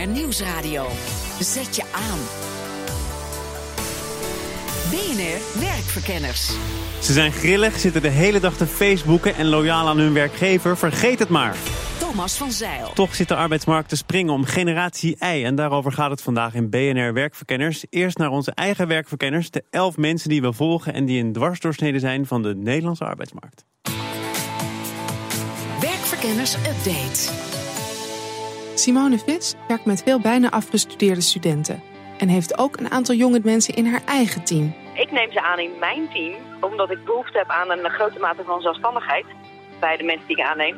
BNR Nieuwsradio. Zet je aan. BNR Werkverkenners. Ze zijn grillig, zitten de hele dag te Facebooken en loyaal aan hun werkgever. Vergeet het maar. Thomas van Zeil. Toch zit de arbeidsmarkt te springen om generatie I. En daarover gaat het vandaag in BNR Werkverkenners. Eerst naar onze eigen werkverkenners. De elf mensen die we volgen en die een dwarsdoorsnede zijn van de Nederlandse arbeidsmarkt. Werkverkenners Update. Simone Vis werkt met veel bijna afgestudeerde studenten. En heeft ook een aantal jonge mensen in haar eigen team. Ik neem ze aan in mijn team, omdat ik behoefte heb aan een grote mate van zelfstandigheid bij de mensen die ik aanneem.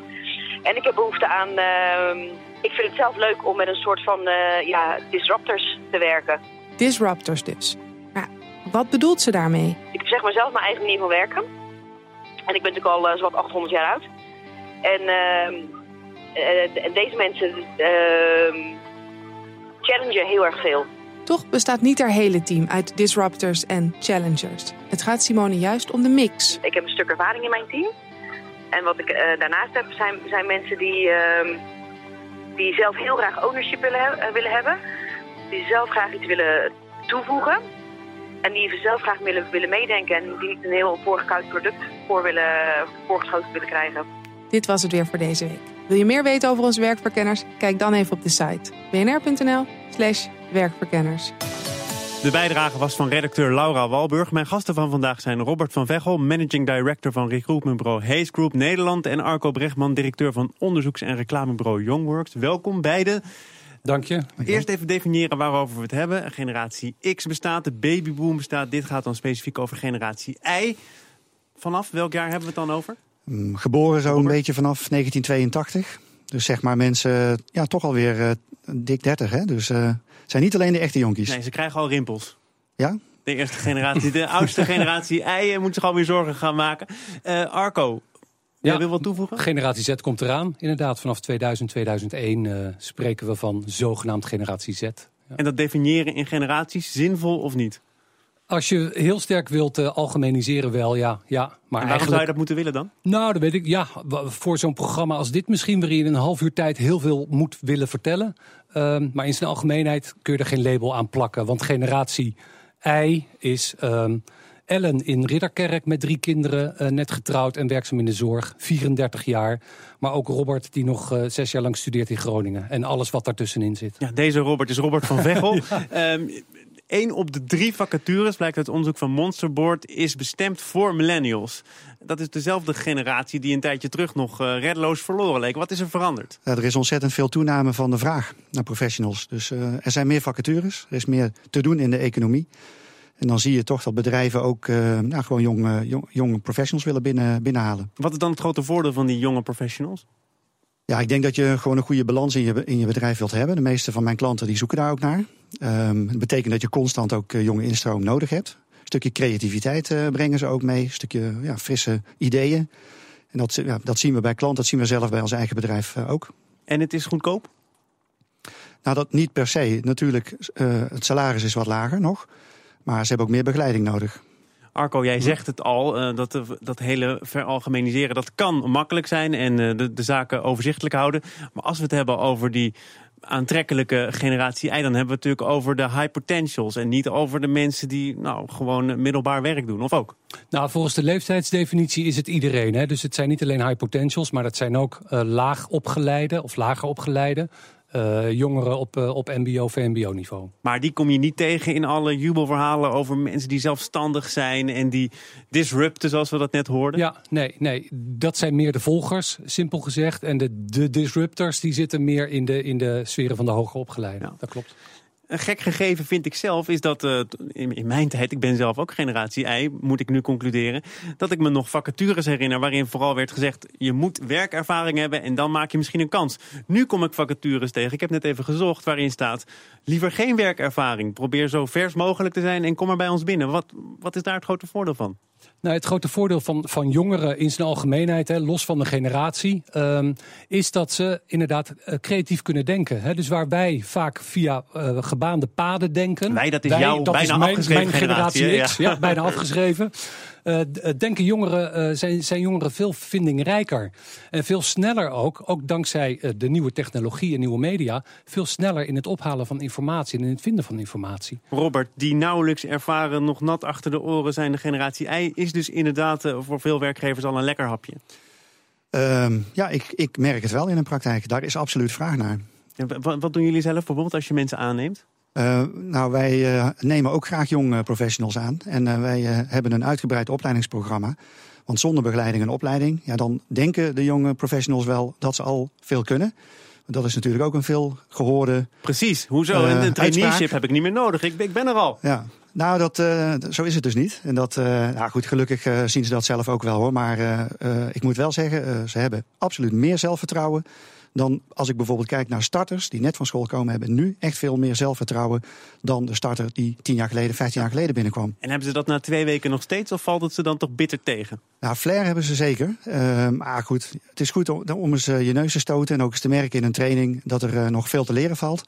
En ik heb behoefte aan, ehm, ik vind het zelf leuk om met een soort van uh, ja, disruptors te werken. Disruptors dus. Maar wat bedoelt ze daarmee? Ik zeg maar zelf mijn eigen manier van werken. En ik ben natuurlijk al uh, zowat 800 jaar oud. En ehm, uh, deze mensen uh, challengen heel erg veel. Toch bestaat niet haar hele team uit disruptors en challengers. Het gaat Simone juist om de mix. Ik heb een stuk ervaring in mijn team. En wat ik uh, daarnaast heb, zijn, zijn mensen die, uh, die zelf heel graag ownership willen, he willen hebben. Die zelf graag iets willen toevoegen. En die zelf graag willen, willen meedenken. En die niet een heel voorgekoud product voor willen, voorgeschoten willen krijgen. Dit was het weer voor deze week. Wil je meer weten over onze werkverkenners? Kijk dan even op de site bnr.nl/slash werkverkenners. De bijdrage was van redacteur Laura Walburg. Mijn gasten van vandaag zijn Robert van Veghel, managing director van recruitmentbureau Hayes Group Nederland. En Arco Brechtman, directeur van onderzoeks- en reclamebureau Youngworks. Welkom beiden. Dank je. Eerst even definiëren waarover we het hebben. Generatie X bestaat, de babyboom bestaat. Dit gaat dan specifiek over generatie Y. Vanaf welk jaar hebben we het dan over? Mm, geboren zo een beetje vanaf 1982. Dus zeg maar mensen, ja, toch alweer uh, dik 30. Hè? Dus uh, zijn niet alleen de echte jonkies. Nee, ze krijgen al rimpels. Ja? De eerste generatie, de oudste generatie eieren moet zich alweer zorgen gaan maken. Uh, Arco, Jij wil wat toevoegen? Generatie Z komt eraan. Inderdaad, vanaf 2000, 2001 uh, spreken we van zogenaamd generatie Z. Ja. En dat definiëren in generaties, zinvol of niet? Als je heel sterk wilt uh, algemeniseren, wel ja. ja maar en waarom eigenlijk... zou je dat moeten willen dan? Nou, dat weet ik. Ja, voor zo'n programma als dit misschien, waarin je in een half uur tijd heel veel moet willen vertellen. Um, maar in zijn algemeenheid kun je er geen label aan plakken. Want generatie I is um, Ellen in Ridderkerk met drie kinderen, uh, net getrouwd en werkzaam in de zorg, 34 jaar. Maar ook Robert, die nog uh, zes jaar lang studeert in Groningen. En alles wat daartussenin zit. Ja, deze Robert is Robert van Veghel. ja. um, Eén op de drie vacatures, blijkt uit onderzoek van Monsterboard, is bestemd voor millennials. Dat is dezelfde generatie die een tijdje terug nog uh, reddeloos verloren leek. Wat is er veranderd? Ja, er is ontzettend veel toename van de vraag naar professionals. Dus uh, er zijn meer vacatures, er is meer te doen in de economie. En dan zie je toch dat bedrijven ook uh, nou, gewoon jonge, jong, jonge professionals willen binnen, binnenhalen. Wat is dan het grote voordeel van die jonge professionals? Ja, ik denk dat je gewoon een goede balans in je, in je bedrijf wilt hebben. De meeste van mijn klanten die zoeken daar ook naar. Um, dat betekent dat je constant ook uh, jonge instroom nodig hebt. Een stukje creativiteit uh, brengen ze ook mee. Een stukje ja, frisse ideeën. En dat, ja, dat zien we bij klanten, dat zien we zelf bij ons eigen bedrijf uh, ook. En het is goedkoop? Nou, dat niet per se. Natuurlijk, het salaris is wat lager nog. Maar ze hebben ook meer begeleiding nodig. Arco, jij zegt het al, uh, dat, dat hele veralgemeniseren, dat kan makkelijk zijn en uh, de, de zaken overzichtelijk houden. Maar als we het hebben over die aantrekkelijke generatie I, dan hebben we het natuurlijk over de high potentials en niet over de mensen die nou, gewoon middelbaar werk doen, of ook? Nou, volgens de leeftijdsdefinitie is het iedereen. Hè? Dus het zijn niet alleen high potentials, maar dat zijn ook uh, laag opgeleide of lager opgeleide. Uh, jongeren op, uh, op mbo, vmbo-niveau. Maar die kom je niet tegen in alle jubelverhalen over mensen die zelfstandig zijn en die disrupten, zoals we dat net hoorden? Ja, nee, nee. Dat zijn meer de volgers, simpel gezegd. En de, de disruptors die zitten meer in de, in de sferen van de hoger opgeleiden. Ja. Dat klopt. Een gek gegeven vind ik zelf is dat uh, in, in, mijn tijd, ik ben zelf ook generatie I, moet ik nu concluderen, dat ik me nog vacatures herinner waarin vooral werd gezegd: je moet werkervaring hebben en dan maak je misschien een kans. Nu kom ik vacatures tegen. Ik heb net even gezocht waarin staat: liever geen werkervaring. Probeer zo vers mogelijk te zijn en kom er bij ons binnen. Wat, wat is daar het grote voordeel van? Nou, het grote voordeel van, van jongeren in zijn algemeenheid, hè, los van de generatie, um, is dat ze inderdaad uh, creatief kunnen denken. Hè. Dus waar wij vaak via uh, gebaande paden denken. Wij, dat is jouw dat bijna is mijn, afgeschreven mijn generatie generatie, X. Ja. bijna afgeschreven. Uh, denken jongeren, uh, zijn, zijn jongeren veel vindingrijker. En veel sneller ook, ook dankzij uh, de nieuwe technologie en nieuwe media... veel sneller in het ophalen van informatie en in het vinden van informatie. Robert, die nauwelijks ervaren, nog nat achter de oren zijn de generatie I... is dus inderdaad voor veel werkgevers al een lekker hapje. Ehm, ja, ik, ik merk het wel in de praktijk. Daar is absoluut vraag naar. Wat, wat doen jullie zelf bijvoorbeeld als je mensen aanneemt? Uh, nou, wij uh, nemen ook graag jonge professionals aan. En uh, wij hebben een uitgebreid opleidingsprogramma. Want zonder begeleiding en opleiding, ja, dan denken de jonge professionals wel dat ze al veel kunnen. Dat is natuurlijk ook een veel gehoorde. Precies, hoezo? een, een traineeship heb ik niet meer nodig. Ik, ik ben er al. Ja, nou, dat, zo is het dus niet. En dat, nou goed, gelukkig zien ze dat zelf ook wel hoor. Maar ik moet wel zeggen, ze hebben absoluut meer zelfvertrouwen dan als ik bijvoorbeeld kijk naar starters die net van school komen, hebben nu echt veel meer zelfvertrouwen dan de starter die tien jaar geleden, vijftien jaar geleden binnenkwam. En hebben ze dat na twee weken nog steeds of valt het ze dan toch bitter tegen? Nou, flair hebben ze zeker. Uh, maar goed, het is goed om, om eens je neus te stoten en ook eens te merken in een training dat er nog veel te leren valt.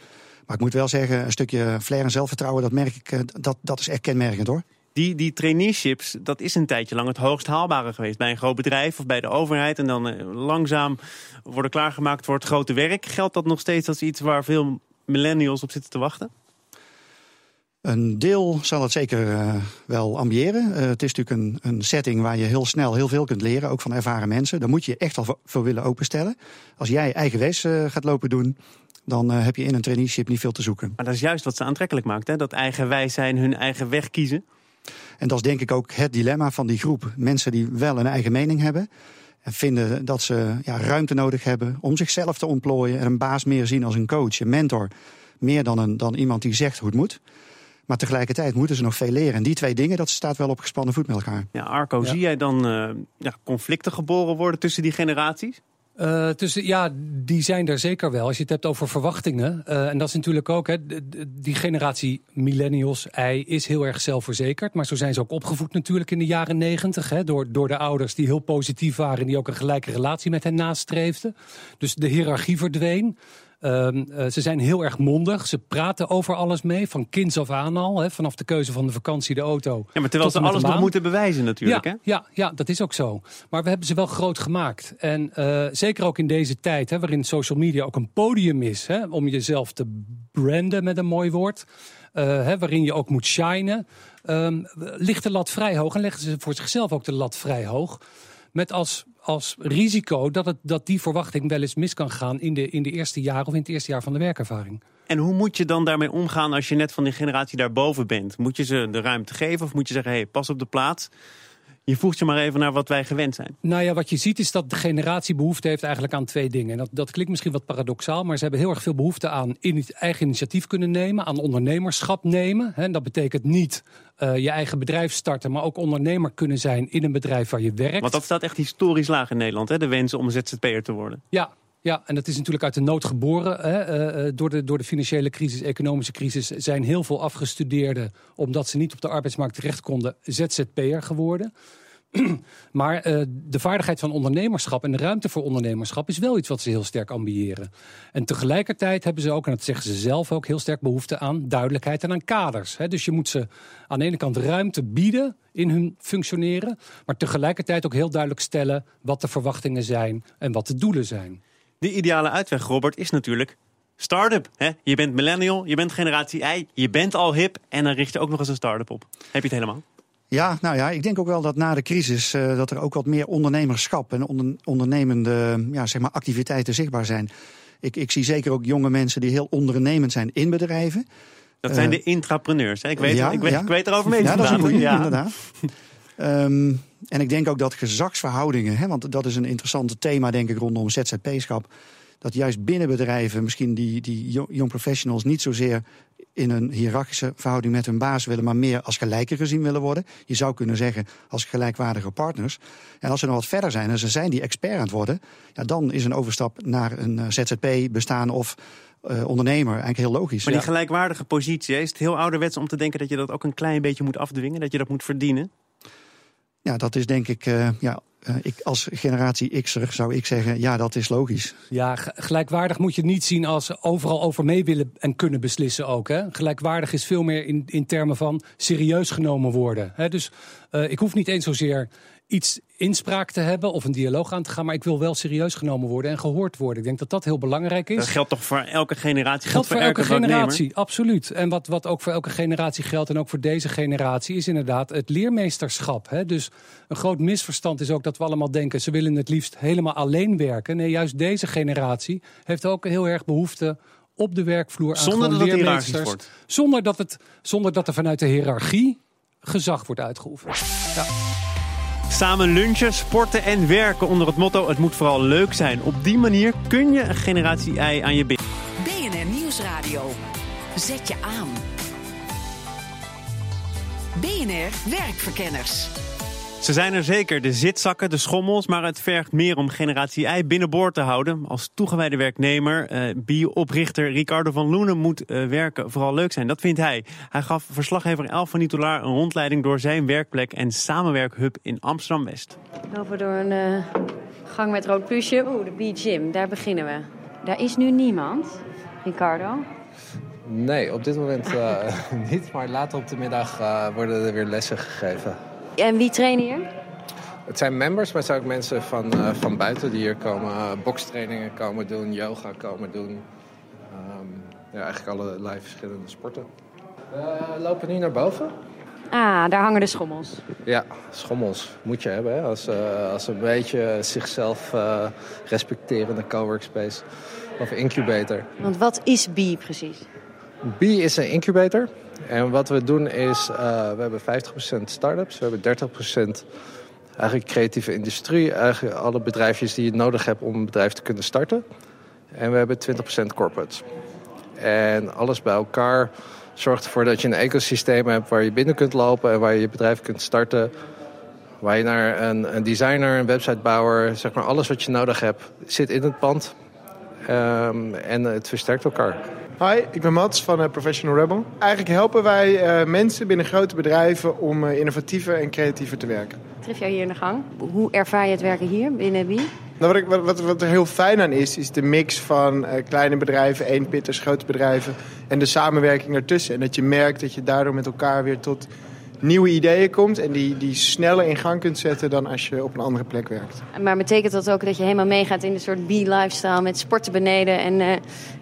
Maar ik moet wel zeggen, een stukje flair en zelfvertrouwen, dat merk ik, dat, dat is echt kenmerkend hoor. Die, die traineeships, dat is een tijdje lang het hoogst haalbare geweest. Bij een groot bedrijf of bij de overheid. En dan uh, langzaam worden klaargemaakt voor het grote werk. Geldt dat nog steeds als iets waar veel millennials op zitten te wachten? Een deel zal het zeker uh, wel ambiëren. Uh, het is natuurlijk een, een, setting waar je heel snel heel veel kunt leren, ook van ervaren mensen. Daar moet je echt al voor willen openstellen. Als jij eigenwijs uh, gaat lopen doen, dan heb je in een traineeship niet veel te zoeken. Maar dat is juist wat ze aantrekkelijk maakt, hè? dat eigenwijs zijn, hun eigen weg kiezen. En dat is denk ik ook het dilemma van die groep. Mensen die wel een eigen mening hebben. En vinden dat ze ja, ruimte nodig hebben om zichzelf te ontplooien. En een baas meer zien als een coach, een mentor. Meer dan, een, dan iemand die zegt hoe het moet. Maar tegelijkertijd moeten ze nog veel leren. En die twee dingen, dat staat wel op gespannen voet met elkaar. Ja, Arco, ja. zie jij dan uh, ja, conflicten geboren worden tussen die generaties? Uh, ja, die zijn er zeker wel. Als je het hebt over verwachtingen. Uh, en dat is natuurlijk ook, hè, die generatie millennials, I, is heel erg zelfverzekerd. Maar zo zijn ze ook opgevoed natuurlijk in de jaren negentig. Door, door de ouders die heel positief waren en die ook een gelijke relatie met hen nastreefden. Dus de hiërarchie verdween. Um, uh, ze zijn heel erg mondig. Ze praten over alles mee, van kinds af aan al. Hè, vanaf de keuze van de vakantie, de auto. Ja, maar terwijl ze alles nog moeten bewijzen natuurlijk. Ja, hè? ja, ja, dat is ook zo. Maar we hebben ze wel groot gemaakt. En uh, zeker ook in deze tijd, hè, waarin social media ook een podium is... Hè, om jezelf te branden met een mooi woord... Uh, hè, waarin je ook moet shinen... Um, ligt de lat vrij hoog en leggen ze voor zichzelf ook de lat vrij hoog... Met als als risico dat, het, dat die verwachting wel eens mis kan gaan in de, in de eerste jaren of in het eerste jaar van de werkervaring. En hoe moet je dan daarmee omgaan als je net van die generatie daarboven bent? Moet je ze de ruimte geven of moet je zeggen, hé, hey, pas op de plaats? Je voegt je maar even naar wat wij gewend zijn. Nou ja, wat je ziet is dat de generatie behoefte heeft eigenlijk aan twee dingen. En dat, dat klinkt misschien wat paradoxaal, maar ze hebben heel erg veel behoefte aan in eigen initiatief kunnen nemen, aan ondernemerschap nemen. En dat betekent niet uh, je eigen bedrijf starten, maar ook ondernemer kunnen zijn in een bedrijf waar je werkt. Want dat staat echt historisch laag in Nederland, hè? de wens om ZZP'er te worden. Ja, ja, en dat is natuurlijk uit de nood geboren. Hè. Uh, door, de, door de financiële crisis, economische crisis, zijn heel veel afgestudeerden, omdat ze niet op de arbeidsmarkt terecht konden, ZZP'er geworden. Maar uh, de vaardigheid van ondernemerschap en de ruimte voor ondernemerschap is wel iets wat ze heel sterk ambiëren. En tegelijkertijd hebben ze ook, en dat zeggen ze zelf ook, heel sterk behoefte aan duidelijkheid en aan kaders. Hè. Dus je moet ze aan de ene kant ruimte bieden in hun functioneren, maar tegelijkertijd ook heel duidelijk stellen wat de verwachtingen zijn en wat de doelen zijn. De ideale uitweg, Robert, is natuurlijk start-up. Hè? Je bent millennial, je bent generatie I, je bent al hip en dan richt je ook nog eens een start-up op. Heb je het helemaal? Ja, nou ja, ik denk ook wel dat na de crisis uh, dat er ook wat meer ondernemerschap en onder, ondernemende ja, zeg maar activiteiten zichtbaar zijn. Ik, ik zie zeker ook jonge mensen die heel ondernemend zijn in bedrijven. Dat zijn uh, de intrapreneurs. Hè? Ik, weet, ja, ik, weet, ja. ik weet erover mee ja, dat is een goede, ja. inderdaad. um, en ik denk ook dat gezagsverhoudingen, hè, want dat is een interessant thema denk ik rondom ZZP-schap. Dat juist binnen bedrijven misschien die, die young professionals niet zozeer in een hiërarchische verhouding met hun baas willen, maar meer als gelijker gezien willen worden. Je zou kunnen zeggen als gelijkwaardige partners. En als ze nog wat verder zijn en ze zijn die expert aan het worden, ja, dan is een overstap naar een ZZP-bestaan of uh, ondernemer eigenlijk heel logisch. Maar die ja. gelijkwaardige positie, is het heel ouderwets om te denken dat je dat ook een klein beetje moet afdwingen, dat je dat moet verdienen? Ja, dat is denk ik uh, ja, eh, ik, als generatie X'er zou ik zeggen, ja, dat is logisch. Ja, gelijkwaardig moet je het niet zien als overal over mee willen en kunnen beslissen ook. Hè? Gelijkwaardig is veel meer in, in termen van serieus genomen worden. Hè? Dus eh, ik hoef niet eens zozeer iets inspraak te hebben of een dialoog aan te gaan, maar ik wil wel serieus genomen worden en gehoord worden. Ik denk dat dat heel belangrijk is. Dat geldt toch voor elke generatie? Geldt voor elke generatie, absoluut. En wat, wat ook voor elke generatie geldt en ook voor deze generatie, is inderdaad het leermeesterschap. Hè? Dus een groot misverstand is ook dat we allemaal denken, ze willen het liefst helemaal alleen werken. Nee, juist deze generatie heeft ook heel erg behoefte op de werkvloer aan Zonder dat leermeesters. wordt. Zonder dat, het, zonder dat er vanuit de hiërarchie gezag wordt uitgeoefend. Ja. Samen lunchen, sporten en werken onder het motto het moet vooral leuk zijn. Op die manier kun je een generatie ei aan je binden. BNR Nieuwsradio. Zet je aan. BNR Werkverkenners. Ze zijn er zeker, de zitzakken, de schommels, maar het vergt meer om generatie ei binnenboord te houden. Als toegewijde werknemer, eh, bio-oprichter Ricardo van Loenen moet eh, werken vooral leuk zijn. Dat vindt hij. Hij gaf verslaggever Elf van Nitolaar een rondleiding door zijn werkplek en samenwerkhub in Amsterdam-West. Lopen door een eh, gang met rood plusje. Oeh, de Bee Gym, daar beginnen we. Daar is nu niemand. Ricardo. Nee, op dit moment eh, niet. Maar later op de middag eh, worden er weer lessen gegeven. En wie trainen hier? Het zijn members, maar het zijn ook mensen van, eh, van buiten die hier komen. eh bokstrainingen komen doen, yoga komen doen. Ehm, ja, eigenlijk allerlei verschillende sporten. We lopen nu naar boven. Ah, daar hangen de schommels. Ja, schommels moet je hebben. Hè? Als, eh, als een beetje zichzelf eh, respecterende coworkspace. Of incubator. Want wat is Bee precies? B is een incubator. En wat we doen is, eh, we hebben 50% start-ups, we hebben 30% eigenlijk creatieve industrie. Eigenlijk alle bedrijfjes die je nodig hebt om een bedrijf te kunnen starten. En we hebben 20% corporates. En alles bij elkaar zorgt ervoor dat je een ecosysteem hebt waar je binnen kunt lopen en waar je je bedrijf kunt starten. Waar je naar een, een designer, een websitebouwer, zeg maar alles wat je nodig hebt, zit in het pand. Ehm, en het versterkt elkaar. Hi, ik ben Mats van eh, Professional Rebel. Eigenlijk helpen wij eh, mensen binnen grote bedrijven om eh, innovatiever en creatiever te werken. Tref jou hier in de gang. Hoe ervaar je het werken hier binnen Bee? Nou, wat, ik, wat, wat, er heel fijn aan is, is de mix van kleine bedrijven, eenpitters, grote bedrijven en de samenwerking ertussen. En dat je merkt dat je daardoor met elkaar weer tot nieuwe ideeën komt en die, die sneller in gang kunt zetten dan als je op een andere plek werkt. Maar betekent dat ook dat je helemaal meegaat in een soort Bee-lifestyle met sporten beneden en eh,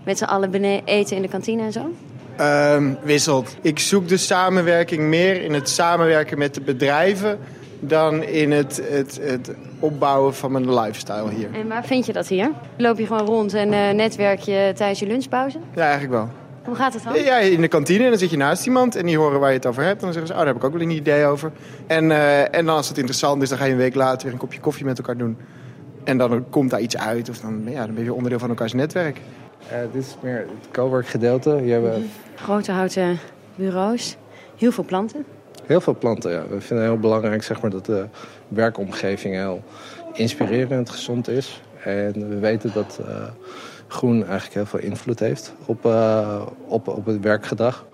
met z'n allen eten in de kantine en zo? Ehm, wisselt. Ik zoek de samenwerking meer in het samenwerken met de bedrijven dan in het, het, het opbouwen van mijn lifestyle hier. En waar vind je dat hier? Loop je gewoon rond en eh, netwerk je tijdens je lunchpauze? Ja, eigenlijk wel. Hoe gaat het dan? Ja, in de kantine en dan zit je naast iemand en die horen waar je het over hebt. En dan zeggen ze, oh, daar heb ik ook wel een idee over. En, eh, en dan als het interessant is, dan ga je een week later weer een kopje koffie met elkaar doen. En dan komt daar iets uit of dan, ja, dan ben je onderdeel van elkaars netwerk. Eh, dit is meer het cowork gedeelte. Hier hebben we Grote houten bureaus, heel veel planten. heel veel planten. Ja. We vinden het heel belangrijk zeg maar, dat de werkomgeving heel inspirerend, gezond is. En we weten dat eh, groen eigenlijk heel veel invloed heeft op, eh, op, op het werkgedrag.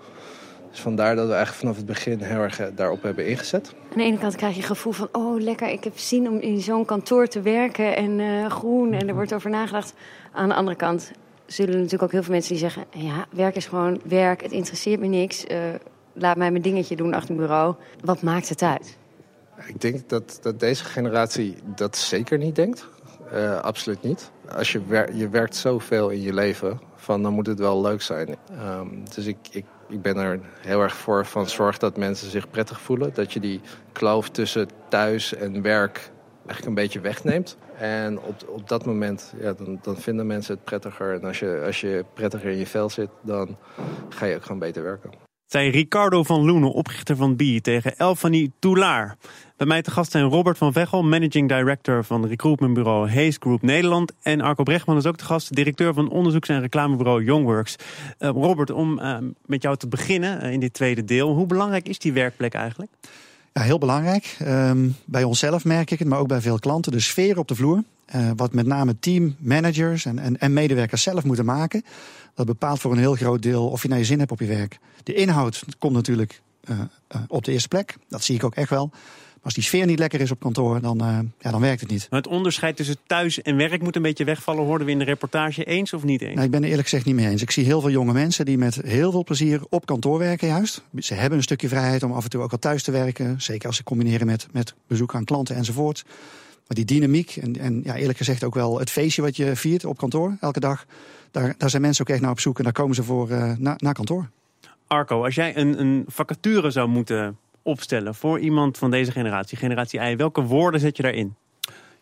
Dus vandaar dat we eigenlijk vanaf het begin heel erg eh, daarop hebben ingezet. Aan de ene kant krijg je het gevoel van, oh lekker, ik heb zin om in zo'n kantoor te werken en eh, groen en er wordt over nagedacht. Aan de andere kant zullen er natuurlijk ook heel veel mensen die zeggen, ja, werk is gewoon werk, het interesseert me niks. eh, laat mij mijn dingetje doen achter het bureau. Wat maakt het uit? Ik denk dat, dat deze generatie dat zeker niet denkt. Eh, absoluut niet. Als je, je werkt zoveel in je leven, van, dan moet het wel leuk zijn. Ehm, dus ik, ik, ik ben er heel erg voor van zorg dat mensen zich prettig voelen. Dat je die kloof tussen thuis en werk eigenlijk een beetje wegneemt. En op, op dat moment, ja, dan, dan vinden mensen het prettiger. En als je, als je prettiger in je vel zit, dan ga je ook gewoon beter werken. Zei Ricardo van Loenen, oprichter van B, tegen Elfanie Toulaar. Bij mij te gast zijn Robert van Veghel, managing director van recruitmentbureau Hayes Group Nederland. En Arco Brechtman is ook te gast, directeur van onderzoeks- en reclamebureau Youngworks. Uh, Robert, om uh, met jou te beginnen uh, in dit tweede deel. Hoe belangrijk is die werkplek eigenlijk? Ja, heel belangrijk. Um, bij onszelf merk ik het, maar ook bij veel klanten. De sfeer op de vloer. Wat met name teammanagers en, en, en medewerkers zelf moeten maken. Dat bepaalt voor een heel groot deel of je naar je zin hebt op je werk. De inhoud komt natuurlijk uh, uh, op de eerste plek. Dat zie ik ook echt wel. als die sfeer niet lekker is op kantoor, dan, eh, ja, dan werkt het niet. Maar het onderscheid tussen thuis en werk moet een beetje wegvallen. Hoorden we in de reportage eens of niet eens? Nou, ik ben er eerlijk gezegd niet mee eens. Ik zie heel veel jonge mensen die met heel veel plezier op kantoor werken juist. Ze hebben een stukje vrijheid om af en toe ook wel thuis te werken. Zeker als ze combineren met, met bezoek aan klanten enzovoort. Maar die dynamiek en, en ja, eerlijk gezegd ook wel het feestje wat je viert op kantoor elke dag. Daar, daar zijn mensen ook echt naar op zoek en daar komen ze voor uh, naar kantoor. Arco, als jij een, een vacature zou moeten opstellen voor iemand van deze generatie, generatie I, welke woorden zet je daarin?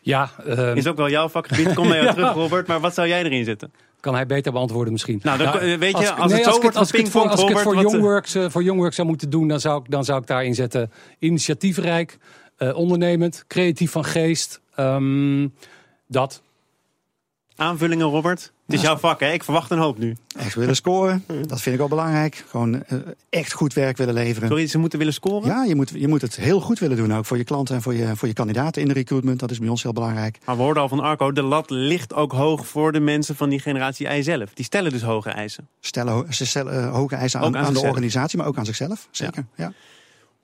Ja, uh... Is ook wel jouw vakgebied, kom jou ja. terug Robert, maar wat zou jij erin zetten? Kan hij beter beantwoorden misschien. Nou, dan, nou weet je, als, als nee, het zo wordt als, het voor, als ik het voor Robert, Youngworks, uh, voor Youngworks zou moeten doen, dan zou ik, dan zou ik daarin zetten initiatiefrijk, uh, ondernemend, creatief van geest. Um, dat. Aanvullingen, Robert? Het is jouw vak, hè? Ik verwacht een hoop nu. Echt willen scoren, dat vind ik wel belangrijk. Gewoon uh, echt goed werk willen leveren. Sorry, ze moeten willen scoren? Ja, je moet, je moet het heel goed willen doen ook voor je klanten en voor je, voor je kandidaten in de recruitment. Dat is bij ons heel belangrijk. Maar we hoorden al van Arco, de lat ligt ook hoog voor de mensen van die generatie I zelf. Die stellen dus hoge eisen. Stellen, ze stellen uh, hoge eisen aan, aan, aan de organisatie, maar ook aan zichzelf. Zeker, ja. ja.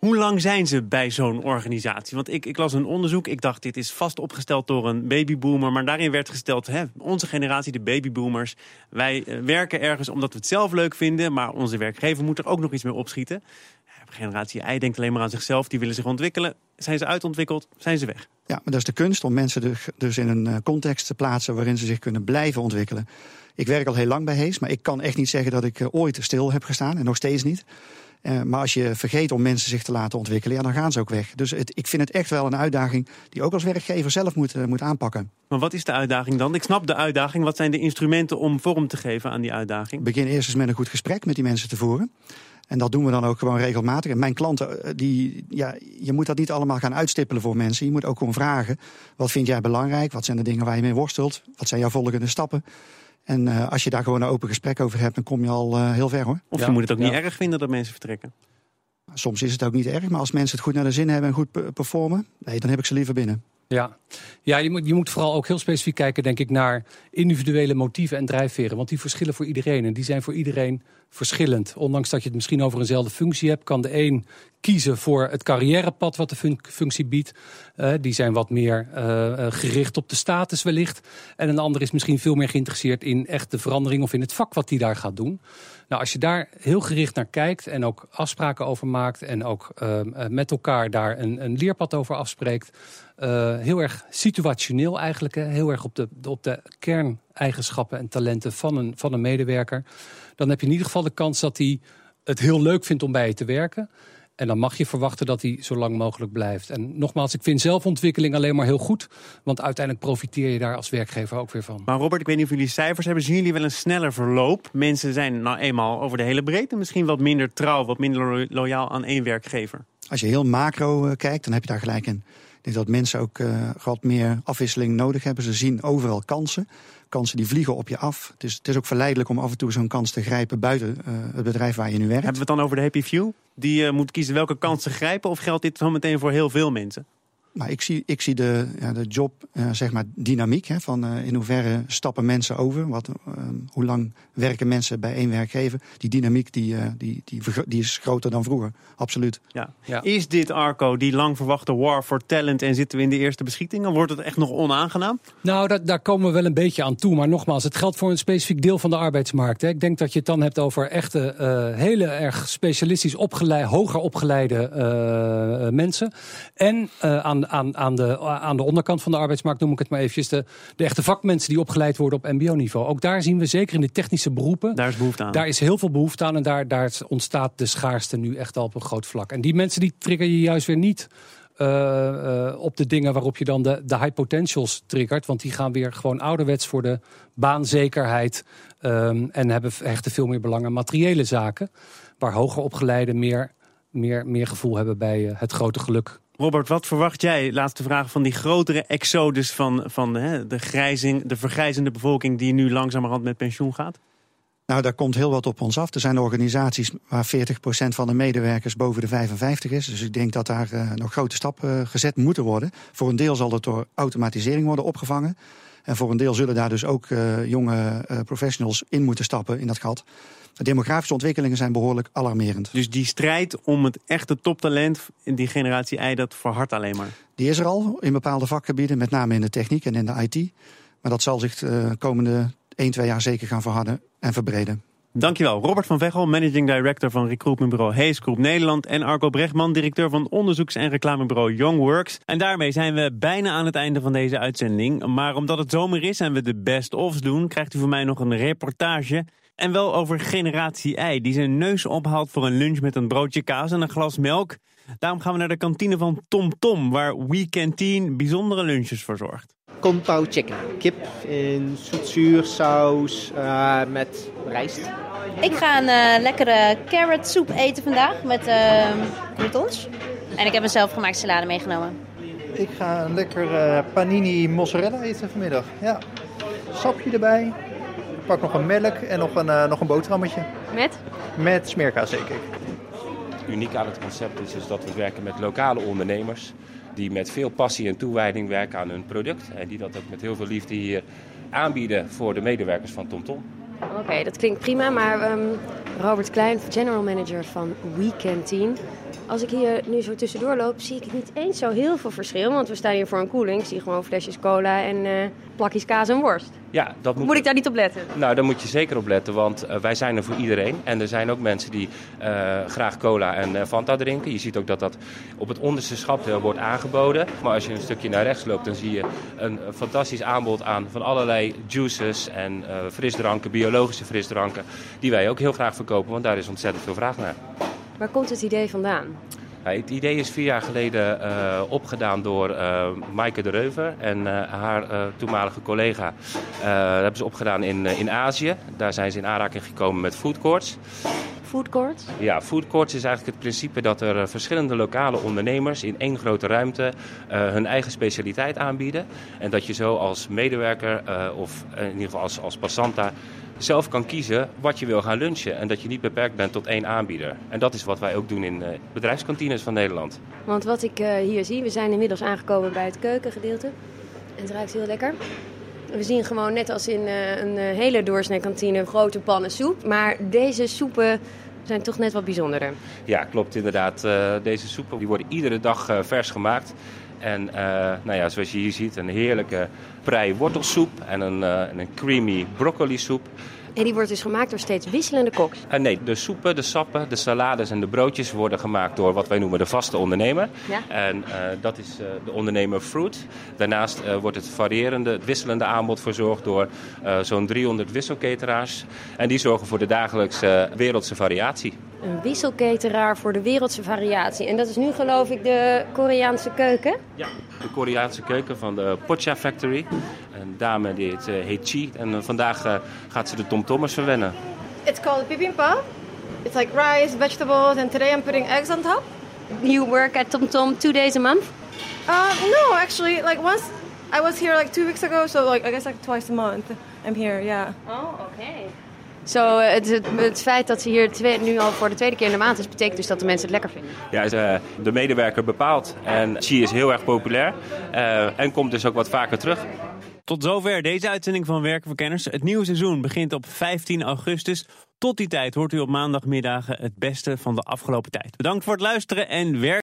Hoe lang zijn ze bij zo'n organisatie? Want ik, ik, las een onderzoek. Ik dacht, dit is vast opgesteld door een babyboomer. Maar daarin werd gesteld, hè, onze generatie, de babyboomers. Wij uh, werken ergens omdat we het zelf leuk vinden. Maar onze werkgever moet er ook nog iets mee opschieten. Generatie I denkt alleen maar aan zichzelf. Die willen zich ontwikkelen. Zijn ze uitontwikkeld, zijn ze weg. Ja, maar dat is de kunst om mensen dus in een context te plaatsen... waarin ze zich kunnen blijven ontwikkelen. Ik werk al heel lang bij Hees, maar ik kan echt niet zeggen dat ik ooit stil heb gestaan. En nog steeds niet. Uh, maar als je vergeet om mensen zich te laten ontwikkelen, ja, dan gaan ze ook weg. Dus het, ik vind het echt wel een uitdaging die ook als werkgever zelf moet, uh, moet aanpakken. Maar wat is de uitdaging dan? Ik snap de uitdaging. Wat zijn de instrumenten om vorm te geven aan die uitdaging? Begin eerst eens met een goed gesprek met die mensen te voeren. En dat doen we dan ook gewoon regelmatig. En mijn klanten, die, ja, je moet dat niet allemaal gaan uitstippelen voor mensen. Je moet ook gewoon vragen: wat vind jij belangrijk? Wat zijn de dingen waar je mee worstelt? Wat zijn jouw volgende stappen? En uh, als je daar gewoon een open gesprek over hebt, dan kom je al uh, heel ver hoor. Of je moet het ook niet ja. erg vinden dat mensen vertrekken. Soms is het ook niet erg, maar als mensen het goed naar de zin hebben en goed performen, nee, dan heb ik ze liever binnen. Ja, ja je, moet, je moet vooral ook heel specifiek kijken, denk ik, naar individuele motieven en drijfveren. Want die verschillen voor iedereen en die zijn voor iedereen verschillend. Ondanks dat je het misschien over eenzelfde functie hebt, kan de een kiezen voor het carrièrepad wat de fun functie biedt. Uh, die zijn wat meer uh, gericht op de status wellicht. En een ander is misschien veel meer geïnteresseerd in echt de verandering of in het vak wat hij daar gaat doen. Nou, als je daar heel gericht naar kijkt en ook afspraken over maakt en ook uh, met elkaar daar een, een leerpad over afspreekt. Uh, heel erg situationeel eigenlijk, heel erg op de, op de kerneigenschappen en talenten van een, van een medewerker. Dan heb je in ieder geval de kans dat hij het heel leuk vindt om bij je te werken. En dan mag je verwachten dat hij zo lang mogelijk blijft. En nogmaals, ik vind zelfontwikkeling alleen maar heel goed. Want uiteindelijk profiteer je daar als werkgever ook weer van. Maar Robert, ik weet niet of jullie cijfers hebben. Zien jullie wel een sneller verloop? Mensen zijn nou eenmaal over de hele breedte misschien wat minder trouw, wat minder loyaal aan één werkgever. Als je heel macro uh, kijkt, dan heb je daar gelijk in. Denk dat mensen ook uh, wat meer afwisseling nodig hebben. Ze zien overal kansen. Kansen die vliegen op je af. Het is, het is ook verleidelijk om af en toe zo'n kans te grijpen buiten uh, het bedrijf waar je nu werkt. Hebben we het dan over de Happy Few? Die uh, moet kiezen welke kans te grijpen? Of geldt dit zo meteen voor heel veel mensen? Maar ik zie, ik zie de, ja, de job, uh, zeg maar, dynamiek. Hè, van uh, in hoeverre stappen mensen over? Wat, uh, hoe lang werken mensen bij één werkgever? Die dynamiek die, die, die, die is groter dan vroeger. Absoluut. Ja. ja. Is dit, Arco, die lang verwachte war for talent... en zitten we in de eerste beschietingen? Wordt het echt nog onaangenaam? Nou, dat, daar komen we wel een beetje aan toe. Maar nogmaals, het geldt voor een specifiek deel van de arbeidsmarkt. Hè. Ik denk dat je het dan hebt over echte, hele erg specialistisch opgeleid, hoger opgeleide mensen. En aan aan, aan, de, aan de onderkant van de arbeidsmarkt, noem ik het maar eventjes, de, de echte vakmensen die opgeleid worden op mbo-niveau. Ook daar zien we zeker in de technische beroepen. Daar is behoefte aan. Daar is heel veel behoefte aan en daar, daar ontstaat de schaarste nu echt al op een groot vlak. En die mensen die trigger je juist weer niet uh, uh, op de dingen waarop je dan de, de high potentials triggert. Want die gaan weer gewoon ouderwets voor de baanzekerheid. Um, en hebben, hechten veel meer belang aan materiële zaken. Waar hoger opgeleiden meer, meer, meer gevoel hebben bij uh, het grote geluk Robert, wat verwacht jij, laatste vraag, van die grotere exodus van, van hè, de, grijzing, de vergrijzende bevolking die nu langzamerhand met pensioen gaat? Nou, daar komt heel wat op ons af. Er zijn organisaties waar 40% van de medewerkers boven de 55 is. Dus ik denk dat daar uh, nog grote stappen uh, gezet moeten worden. Voor een deel zal het door automatisering worden opgevangen. En voor een deel zullen daar dus ook uh, jonge uh, professionals in moeten stappen in dat gat. De demografische ontwikkelingen zijn behoorlijk alarmerend. Dus die strijd om het echte toptalent in die generatie I, dat verhardt alleen maar? Die is er al in bepaalde vakgebieden, met name in de techniek en in de IT. Maar dat zal zich de komende 1, 2 jaar zeker gaan verharden en verbreden. Dankjewel. Robert van Veghel, Managing Director van recruitmentbureau Hayes Group Nederland. En Arco Brechtman, directeur van onderzoeks- en reclamebureau Youngworks. En daarmee zijn we bijna aan het einde van deze uitzending. Maar omdat het zomer is en we de best-ofs doen, krijgt u van mij nog een reportage. En wel over generatie I, die zijn neus ophaalt voor een lunch met een broodje kaas en een glas melk. Daarom gaan we naar de kantine van Tom Tom, waar We bijzondere lunches verzorgt. Pao chicken. Kip in zoetzuur saus uh, met rijst. Ik ga een uh, lekkere carrot soep eten vandaag met uh, croutons. En ik heb een zelfgemaakte salade meegenomen. Ik ga een lekker panini mozzarella eten vanmiddag. Ja. Sapje erbij. Ik pak nog een melk en nog een, nog een boterhammetje. Met? Met smeerkaas zeker. Uniek aan het concept is dus dat we werken met lokale ondernemers die met veel passie en toewijding werken aan hun product. En die dat ook met heel veel liefde hier aanbieden voor de medewerkers van TomTom. Oké, dat klinkt prima. Maar um, Robert Klein, general manager van Weekend Team. Als ik hier nu zo tussendoor loop, zie ik niet eens zo heel veel verschil. Want we staan hier voor een koeling. Ik zie gewoon flesjes cola en uh, plakjes kaas en worst. Ja, dat moet... moet ik daar niet op letten? Nou, daar moet je zeker op letten, want uh, wij zijn er voor iedereen. En er zijn ook mensen die uh, graag cola en Fanta drinken. Je ziet ook dat dat op het onderste schapdeel wordt aangeboden. Maar als je een stukje naar rechts loopt, dan zie je een fantastisch aanbod aan van allerlei juices en frisdranken, biologische frisdranken. Die wij ook heel graag verkopen, want daar is ontzettend veel vraag naar. Waar komt het idee vandaan? Het idee is vier jaar geleden uh, opgedaan door uh, Maaike de Reuver en uh, haar toenmalige collega. dat hebben ze opgedaan in, in Azië. Daar zijn ze in aanraking gekomen met food courts. Food courts? Ja, food courts is eigenlijk het principe dat er verschillende lokale ondernemers in één grote ruimte hun eigen specialiteit aanbieden. En dat je zo als medewerker of in ieder geval als, als passanta zelf kan kiezen wat je wil gaan lunchen. En dat je niet beperkt bent tot één aanbieder. En dat is wat wij ook doen in uh, bedrijfskantines van Nederland. Want wat ik uh, hier zie, we zijn inmiddels aangekomen bij het keukengedeelte. En het ruikt heel lekker. We zien gewoon net als in uh, een hele doorsnee grote pannen soep. Maar deze soepen zijn toch net wat bijzonderder. Ja, klopt inderdaad. deze soepen die worden iedere dag vers gemaakt. En uh, nou ja, zoals je hier ziet, een heerlijke prei wortelsoep en een, en een creamy broccoli soep. En die wordt dus gemaakt door steeds wisselende koks? Uh, nee, de soepen, de sappen, de salades en de broodjes worden gemaakt door wat wij noemen de vaste ondernemer. Ja. En uh, dat is uh, de ondernemer Fruit. Daarnaast wordt het variërende, het wisselende aanbod verzorgd door zo'n 300 wisselketeraars. En die zorgen voor de dagelijkse wereldse variatie. Een wisselketeraar voor de wereldse variatie. En dat is nu geloof ik de Koreaanse keuken? Ja, de Koreaanse keuken van de Pocha Factory. Een dame die heet, uh, heet Chi. En uh, vandaag uh, gaat ze de tomtommers verwennen. It's called bibimbap. It's like rice, vegetables, and today I'm putting eggs on top. You work at TomTom Tom two days a month? Uh, no, actually, like once I was here like two weeks ago, so like I guess like twice a month I'm here, yeah. Oh, okay. Zo, uh, het, het, het, feit dat ze hier twee, nu al voor de tweede keer in de maand is, betekent dus dat de mensen het lekker vinden. Ja, de medewerker bepaalt. En Chi is heel erg populair uh, en komt dus ook wat vaker terug. Tot zover deze uitzending van Werken voor Kenners. Het nieuwe seizoen begint op 15 augustus. Tot die tijd hoort u op maandagmiddagen het beste van de afgelopen tijd. Bedankt voor het luisteren en werk.